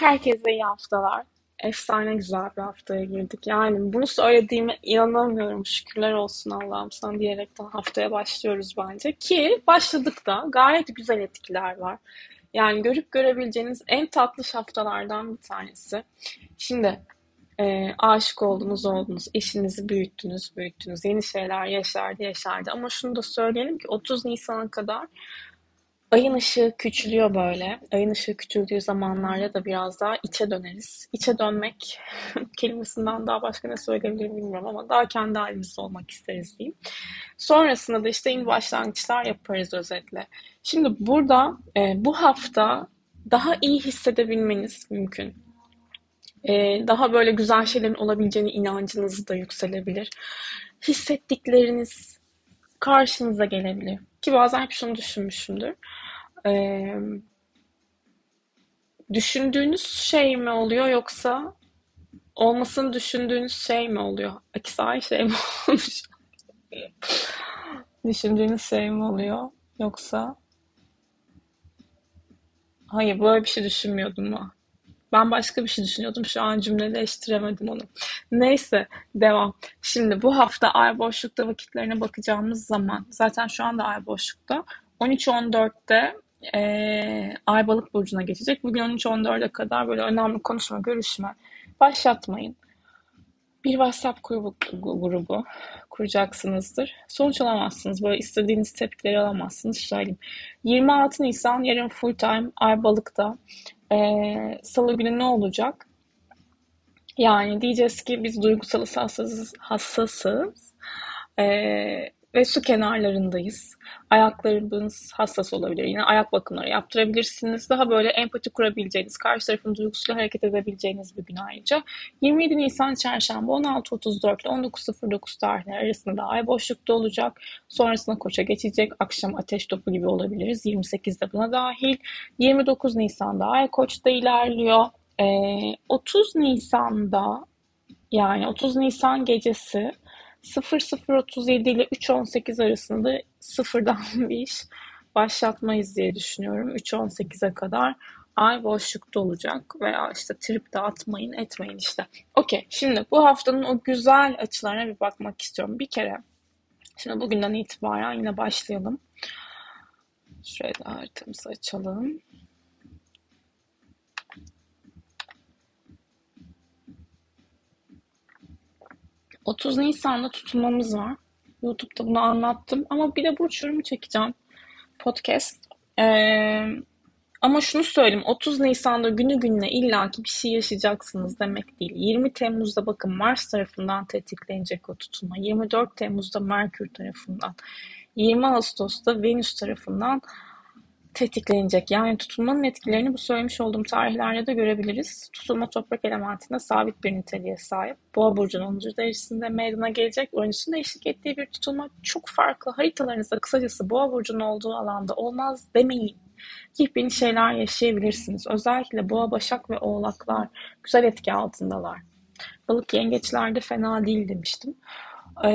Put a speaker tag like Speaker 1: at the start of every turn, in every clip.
Speaker 1: Herkese iyi haftalar. Efsane güzel bir haftaya girdik. Yani bunu söylediğime inanamıyorum. Şükürler olsun Allah'ım sana diyerekten haftaya başlıyoruz bence. Ki başladık da gayet güzel etkiler var. Yani görüp görebileceğiniz en tatlı haftalardan bir tanesi. Şimdi e, aşık oldunuz oldunuz, eşinizi büyüttünüz büyüttünüz, yeni şeyler yaşardı yaşardı. Ama şunu da söyleyelim ki 30 Nisan'a kadar Ayın ışığı küçülüyor böyle. Ayın ışığı küçüldüğü zamanlarda da biraz daha içe döneriz. İçe dönmek kelimesinden daha başka ne söyleyebilirim bilmiyorum ama daha kendi halimizde olmak isteriz diyeyim. Sonrasında da işte yeni başlangıçlar yaparız özetle. Şimdi burada e, bu hafta daha iyi hissedebilmeniz mümkün. E, daha böyle güzel şeylerin olabileceğine inancınız da yükselebilir. Hissettikleriniz karşınıza gelebilir. Ki bazen hep şunu düşünmüşümdür. Ee, düşündüğünüz şey mi oluyor yoksa olmasını düşündüğünüz şey mi oluyor? İkisi aynı şey mi olmuş? düşündüğünüz şey mi oluyor yoksa hayır böyle bir şey düşünmüyordum mu? Ben başka bir şey düşünüyordum. Şu an cümleleştiremedim onu. Neyse devam. Şimdi bu hafta ay boşlukta vakitlerine bakacağımız zaman zaten şu anda ay boşlukta 13-14'te e, ay balık burcuna geçecek. Bugün 13-14'e kadar böyle önemli konuşma, görüşme başlatmayın. Bir WhatsApp grubu, grubu kuracaksınızdır. Sonuç alamazsınız. Böyle istediğiniz tepkileri alamazsınız. Söyleyeyim. 26 Nisan yarın full time ay balıkta. Ee, Salı günü ne olacak? Yani diyeceğiz ki biz duygusal hassasız, hassasız ee, ve su kenarlarındayız. Ayaklarınız hassas olabilir. Yine ayak bakımları yaptırabilirsiniz. Daha böyle empati kurabileceğiniz, karşı tarafın duygusuyla hareket edebileceğiniz bir gün ayrıca. 27 Nisan Çarşamba 16.34 ile 19.09 tarihleri arasında da ay boşlukta olacak. Sonrasında koça geçecek. Akşam ateş topu gibi olabiliriz. 28'de buna dahil. 29 Nisan'da ay koçta ilerliyor. Ee, 30 Nisan'da yani 30 Nisan gecesi 0037 ile 318 arasında sıfırdan bir iş başlatmayız diye düşünüyorum. 3.18'e kadar ay boşlukta olacak veya işte trip de atmayın etmeyin işte. Okey şimdi bu haftanın o güzel açılarına bir bakmak istiyorum. Bir kere şimdi bugünden itibaren yine başlayalım. Şöyle haritamızı açalım. 30 Nisan'da tutulmamız var. YouTube'da bunu anlattım ama bir de burç yorumu çekeceğim. Podcast. Ee, ama şunu söyleyeyim. 30 Nisan'da günü gününe illaki bir şey yaşayacaksınız demek değil. 20 Temmuz'da bakın Mars tarafından tetiklenecek o tutulma. 24 Temmuz'da Merkür tarafından. 20 Ağustos'ta Venüs tarafından tetiklenecek. Yani tutulmanın etkilerini bu söylemiş olduğum tarihlerde de görebiliriz. Tutulma toprak elementinde sabit bir niteliğe sahip. Boğa burcunun 10. derecesinde meydana gelecek. Öncüsünde eşlik ettiği bir tutulma çok farklı. Haritalarınızda kısacası boğa burcunun olduğu alanda olmaz demeyin. Yepyeni şeyler yaşayabilirsiniz. Özellikle boğa, başak ve oğlaklar güzel etki altındalar. Balık yengeçlerde fena değil demiştim. Ee,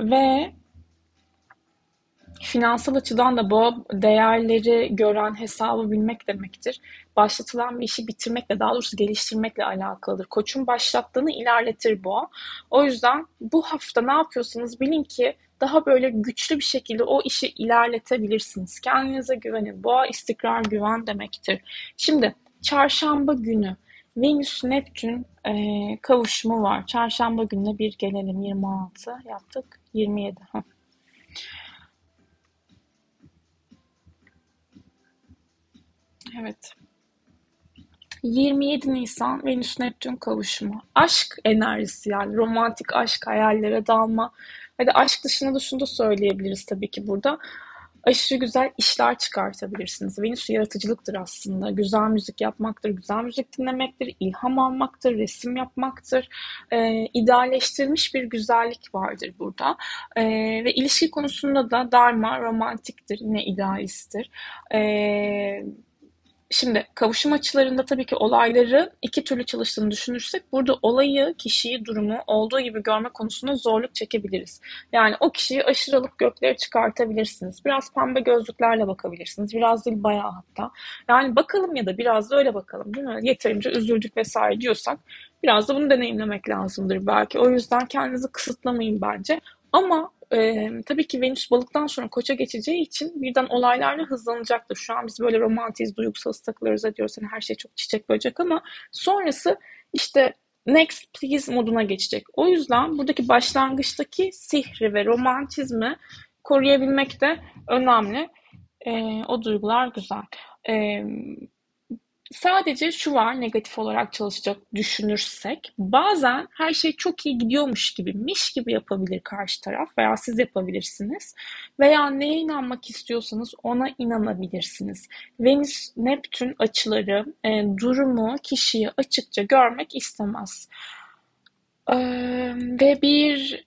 Speaker 1: ve Finansal açıdan da bu değerleri gören hesabı bilmek demektir. Başlatılan bir işi bitirmekle, daha doğrusu geliştirmekle alakalıdır. Koçun başlattığını ilerletir bu. O yüzden bu hafta ne yapıyorsanız bilin ki daha böyle güçlü bir şekilde o işi ilerletebilirsiniz. Kendinize güvenin. Boğa istikrar güven demektir. Şimdi çarşamba günü Venüs Neptün e, kavuşumu var. Çarşamba gününe bir gelelim. 26 yaptık. 27. Evet. 27 Nisan Venüs Neptün kavuşumu. Aşk enerjisi yani romantik aşk hayallere dalma. Hadi aşk dışında da şunu da söyleyebiliriz tabii ki burada. Aşırı güzel işler çıkartabilirsiniz. Venüs yaratıcılıktır aslında. Güzel müzik yapmaktır, güzel müzik dinlemektir, ilham almaktır, resim yapmaktır. Ee, idealleştirilmiş bir güzellik vardır burada. Ee, ve ilişki konusunda da darma romantiktir, yine idealisttir. Ee, Şimdi kavuşum açılarında tabii ki olayları iki türlü çalıştığını düşünürsek burada olayı, kişiyi, durumu olduğu gibi görme konusunda zorluk çekebiliriz. Yani o kişiyi aşırı alıp göklere çıkartabilirsiniz. Biraz pembe gözlüklerle bakabilirsiniz. Biraz değil bayağı hatta. Yani bakalım ya da biraz da öyle bakalım değil mi? Yeterince üzüldük vesaire diyorsak biraz da bunu deneyimlemek lazımdır belki. O yüzden kendinizi kısıtlamayın bence. Ama e, tabii ki Venüs balıktan sonra koça geçeceği için birden olaylarla hızlanacaktır. Şu an biz böyle romantiz, duygusal takılıyoruz ediyoruz. Yani her şey çok çiçek böcek ama sonrası işte next please moduna geçecek. O yüzden buradaki başlangıçtaki sihri ve romantizmi koruyabilmek de önemli. E, o duygular güzel. E, Sadece şu var negatif olarak çalışacak düşünürsek bazen her şey çok iyi gidiyormuş gibi miş gibi yapabilir karşı taraf veya siz yapabilirsiniz veya neye inanmak istiyorsanız ona inanabilirsiniz. Venüs Neptün açıları e, durumu kişiyi açıkça görmek istemez. Ee, ve bir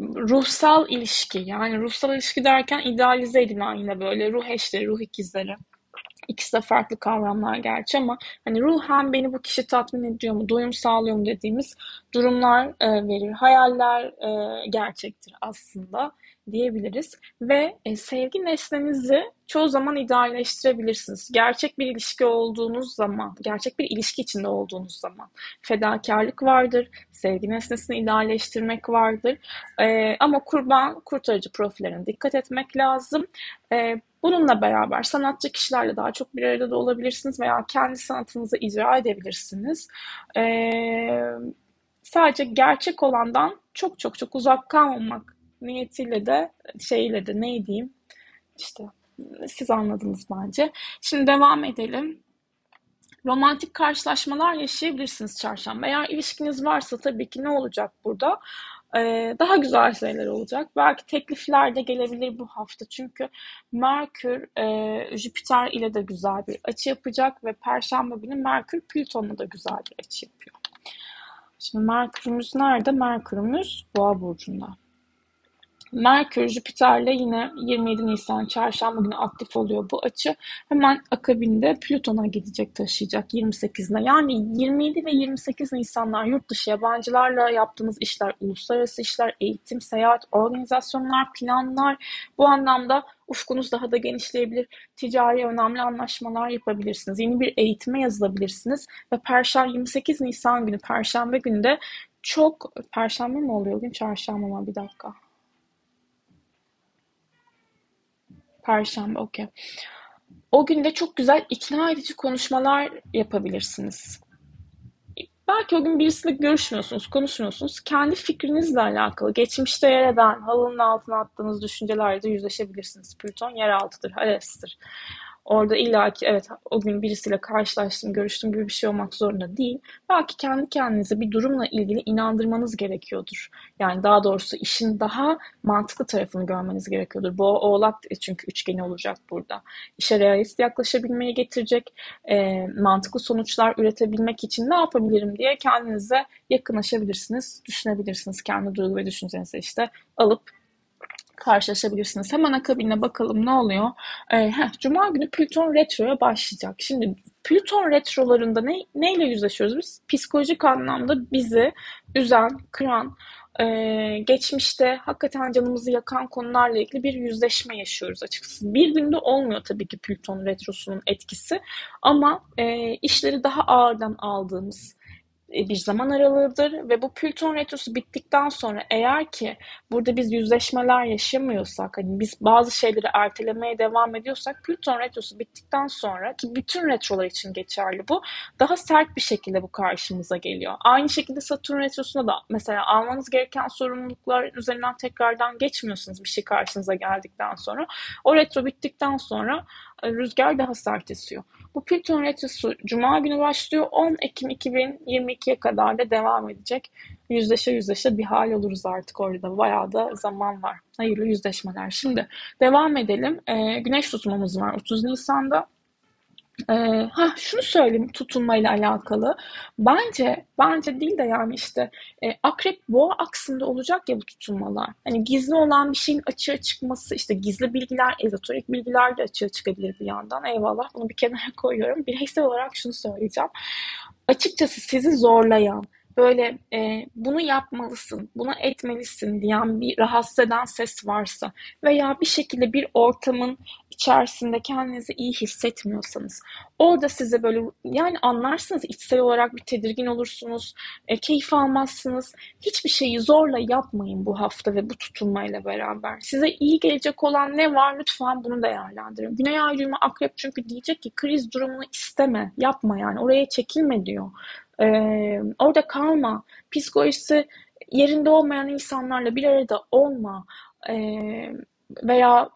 Speaker 1: ruhsal ilişki yani ruhsal ilişki derken idealize edilen yine böyle ruh eşleri, ruh ikizleri İkisi de farklı kavramlar gerçi ama hani ruhen beni bu kişi tatmin ediyor mu, doyum sağlıyor mu dediğimiz durumlar e, verir. Hayaller e, gerçektir aslında diyebiliriz. Ve e, sevgi nesnenizi çoğu zaman idealleştirebilirsiniz. Gerçek bir ilişki olduğunuz zaman, gerçek bir ilişki içinde olduğunuz zaman fedakarlık vardır, sevgi nesnesini idealleştirmek vardır. E, ama kurban kurtarıcı profillerine dikkat etmek lazım. E, bununla beraber sanatçı kişilerle daha çok bir arada da olabilirsiniz veya kendi sanatınızı icra edebilirsiniz. E, sadece gerçek olandan çok çok çok uzak kalmamak niyetiyle de şeyle de ne diyeyim işte siz anladınız bence. Şimdi devam edelim. Romantik karşılaşmalar yaşayabilirsiniz çarşamba. Eğer ilişkiniz varsa tabii ki ne olacak burada? Ee, daha güzel şeyler olacak. Belki teklifler de gelebilir bu hafta. Çünkü Merkür e, Jüpiter ile de güzel bir açı yapacak ve Perşembe günü Merkür Plüton'la da güzel bir açı yapıyor. Şimdi Merkür'ümüz nerede? Merkür'ümüz Boğa burcunda. Merkür Jüpiter'le yine 27 Nisan çarşamba günü aktif oluyor bu açı. Hemen akabinde Plüton'a gidecek taşıyacak 28'ine. Yani 27 ve 28 Nisanlar yurt dışı yabancılarla yaptığınız işler, uluslararası işler, eğitim, seyahat, organizasyonlar, planlar bu anlamda ufkunuz daha da genişleyebilir. Ticari önemli anlaşmalar yapabilirsiniz. Yeni bir eğitime yazılabilirsiniz ve Perşembe 28 Nisan günü Perşembe günde çok Perşembe mi oluyor gün? Çarşamba mı? Bir dakika. Perşembe, okey. O günde çok güzel ikna edici konuşmalar yapabilirsiniz. Belki o gün birisiyle görüşmüyorsunuz, konuşmuyorsunuz. Kendi fikrinizle alakalı, geçmişte yer eden, halının altına attığınız düşüncelerle yüzleşebilirsiniz. Plüton yeraltıdır, Hares'tir. Orada illaki evet o gün birisiyle karşılaştım, görüştüm gibi bir şey olmak zorunda değil. Belki kendi kendinize bir durumla ilgili inandırmanız gerekiyordur. Yani daha doğrusu işin daha mantıklı tarafını görmeniz gerekiyordur. Bu oğlak çünkü üçgeni olacak burada. İşe realist yaklaşabilmeye getirecek, e, mantıklı sonuçlar üretebilmek için ne yapabilirim diye kendinize yakınlaşabilirsiniz, düşünebilirsiniz. Kendi duygu ve düşüncenizi işte alıp karşılaşabilirsiniz. Hemen akabine bakalım ne oluyor. Ee, heh, Cuma günü Plüton retroya başlayacak. Şimdi Plüton retrolarında ne, neyle yüzleşiyoruz biz? Psikolojik anlamda bizi üzen, kıran, e, geçmişte hakikaten canımızı yakan konularla ilgili bir yüzleşme yaşıyoruz açıkçası. Bir günde olmuyor tabii ki Plüton retrosunun etkisi ama e, işleri daha ağırdan aldığımız, e, bir zaman aralığıdır ve bu Plüton retrosu bittikten sonra eğer ki burada biz yüzleşmeler yaşamıyorsak hani biz bazı şeyleri ertelemeye devam ediyorsak Plüton retrosu bittikten sonra ki bütün retrolar için geçerli bu daha sert bir şekilde bu karşımıza geliyor. Aynı şekilde Satürn retrosunda da mesela almanız gereken sorumluluklar üzerinden tekrardan geçmiyorsunuz bir şey karşınıza geldikten sonra. O retro bittikten sonra e, rüzgar daha sert esiyor. Bu Plüton retrosu Cuma günü başlıyor. 10 Ekim 2022'ye kadar da devam edecek. Yüzleşe yüzleşe bir hal oluruz artık orada. Bayağı da zaman var. Hayırlı yüzleşmeler. Şimdi devam edelim. Ee, güneş tutmamız var 30 Nisan'da. Ee, ha şunu söyleyeyim tutunmayla alakalı. Bence bence değil de yani işte e, akrep boğa aksında olacak ya bu tutunmalar. Hani gizli olan bir şeyin açığa çıkması işte gizli bilgiler, ezoterik bilgiler de açığa çıkabilir bir yandan. Eyvallah bunu bir kenara koyuyorum. Bireysel olarak şunu söyleyeceğim. Açıkçası sizi zorlayan, böyle e, bunu yapmalısın, bunu etmelisin diyen bir rahatsız eden ses varsa veya bir şekilde bir ortamın içerisinde kendinizi iyi hissetmiyorsanız orada size böyle yani anlarsınız içsel olarak bir tedirgin olursunuz, e, keyif almazsınız. Hiçbir şeyi zorla yapmayın bu hafta ve bu tutunmayla beraber. Size iyi gelecek olan ne var lütfen bunu değerlendirin. Güney ay düğümü akrep çünkü diyecek ki kriz durumunu isteme, yapma yani oraya çekilme diyor. Ee, orada kalma. Psikolojisi yerinde olmayan insanlarla bir arada olma. Ee, veya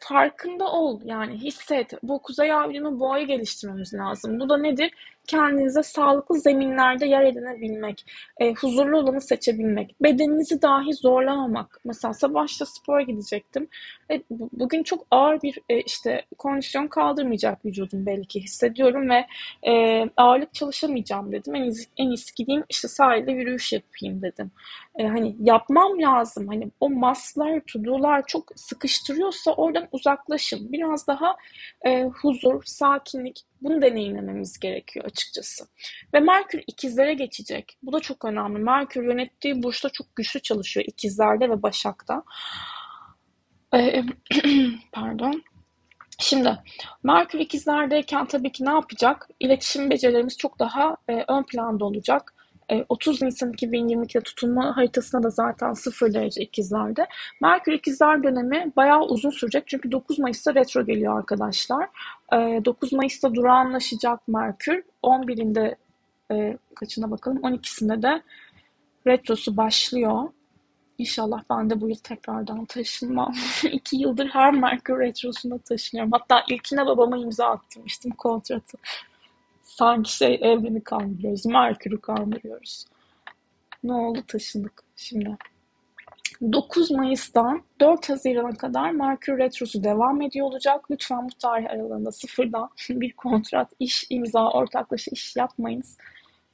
Speaker 1: farkında ol yani hisset. Bu kuzey avrimi boğayı geliştirmemiz lazım. Bu da nedir? Kendinize sağlıklı zeminlerde yer edinebilmek, e, huzurlu olanı seçebilmek, bedeninizi dahi zorlamamak. Mesela sabah işte spora gidecektim. E, bugün çok ağır bir e, işte kondisyon kaldırmayacak vücudum belki hissediyorum ve e, ağırlık çalışamayacağım dedim. En iyisi, en iyisi gideyim işte sahilde yürüyüş yapayım dedim. E, hani yapmam lazım. Hani o maslar, tudular çok sıkıştırıyorsa oradan uzaklaşın. Biraz daha e, huzur, sakinlik bunu deneyimlememiz gerekiyor açıkçası. Ve Merkür ikizlere geçecek. Bu da çok önemli. Merkür yönettiği burçta çok güçlü çalışıyor. ikizlerde ve Başak'ta. Ee, pardon. Şimdi Merkür ikizlerdeyken tabii ki ne yapacak? İletişim becerilerimiz çok daha e, ön planda olacak. 30 e, Nisan 2022'de tutunma haritasında da zaten 0 derece ikizlerde. Merkür ikizler dönemi bayağı uzun sürecek çünkü 9 Mayıs'ta retro geliyor arkadaşlar. 9 e, Mayıs'ta durağanlaşacak Merkür. 11'inde e, kaçına bakalım 12'sinde de retrosu başlıyor. İnşallah ben de bu yıl tekrardan taşınmam. İki yıldır her Merkür Retrosu'nda taşınıyorum. Hatta ilkine babama imza attırmıştım kontratı. Sanki şey evreni kandırıyoruz. Merkür'ü kandırıyoruz. Ne oldu taşındık şimdi. 9 Mayıs'tan 4 Haziran'a kadar Merkür Retrosu devam ediyor olacak. Lütfen bu tarih aralığında sıfırdan bir kontrat, iş, imza, ortaklaşa iş yapmayınız.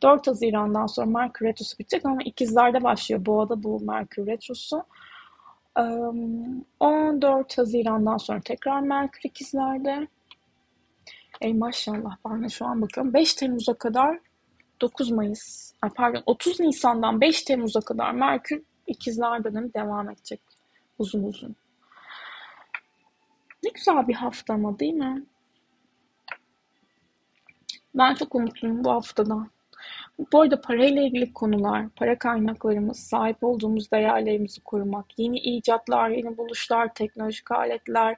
Speaker 1: 4 Haziran'dan sonra Merkür Retrosu bitecek ama ikizlerde başlıyor. Boğa'da bu Merkür Retrosu. 14 Haziran'dan sonra tekrar Merkür ikizlerde. Ey maşallah ben de şu an bakıyorum. 5 Temmuz'a kadar 9 Mayıs, pardon 30 Nisan'dan 5 Temmuz'a kadar Merkür ikizler dönemi devam edecek uzun uzun. Ne güzel bir hafta ama değil mi? Ben çok umutluyum bu haftadan. Bu arada parayla ilgili konular, para kaynaklarımız, sahip olduğumuz değerlerimizi korumak, yeni icatlar, yeni buluşlar, teknolojik aletler,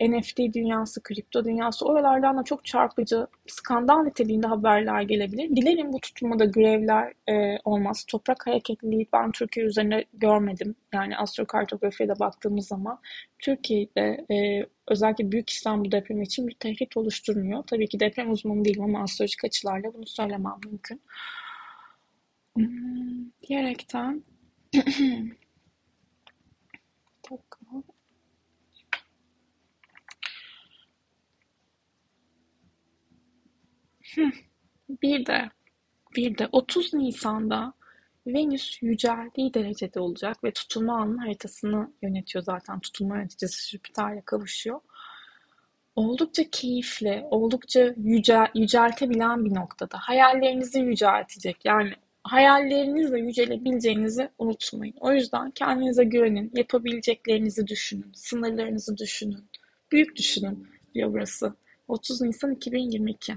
Speaker 1: NFT dünyası, kripto dünyası oralardan da çok çarpıcı skandal niteliğinde haberler gelebilir. Dilerim bu tutulmada grevler e, olmaz. Toprak hareketliliği ben Türkiye üzerine görmedim. Yani astrokartografiye de baktığımız zaman Türkiye'de e, özellikle Büyük İstanbul depremi için bir tehdit oluşturmuyor. Tabii ki deprem uzmanı değilim ama astrolojik açılarla bunu söylemem mümkün. Hmm, diyerekten Bir de bir de 30 Nisan'da Venüs yüceldiği derecede olacak ve tutulma anının haritasını yönetiyor zaten. Tutulma yöneticisi Jüpiter'le kavuşuyor. Oldukça keyifli, oldukça yücel, yüceltebilen bir noktada. Hayallerinizi yüceltecek. Yani hayallerinizle yücelebileceğinizi unutmayın. O yüzden kendinize güvenin, yapabileceklerinizi düşünün, sınırlarınızı düşünün. Büyük düşünün diyor burası. 30 Nisan 2022.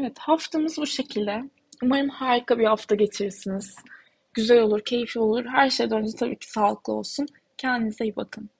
Speaker 1: Evet, haftamız bu şekilde. Umarım harika bir hafta geçirirsiniz. Güzel olur, keyifli olur. Her şeyden önce tabii ki sağlıklı olsun. Kendinize iyi bakın.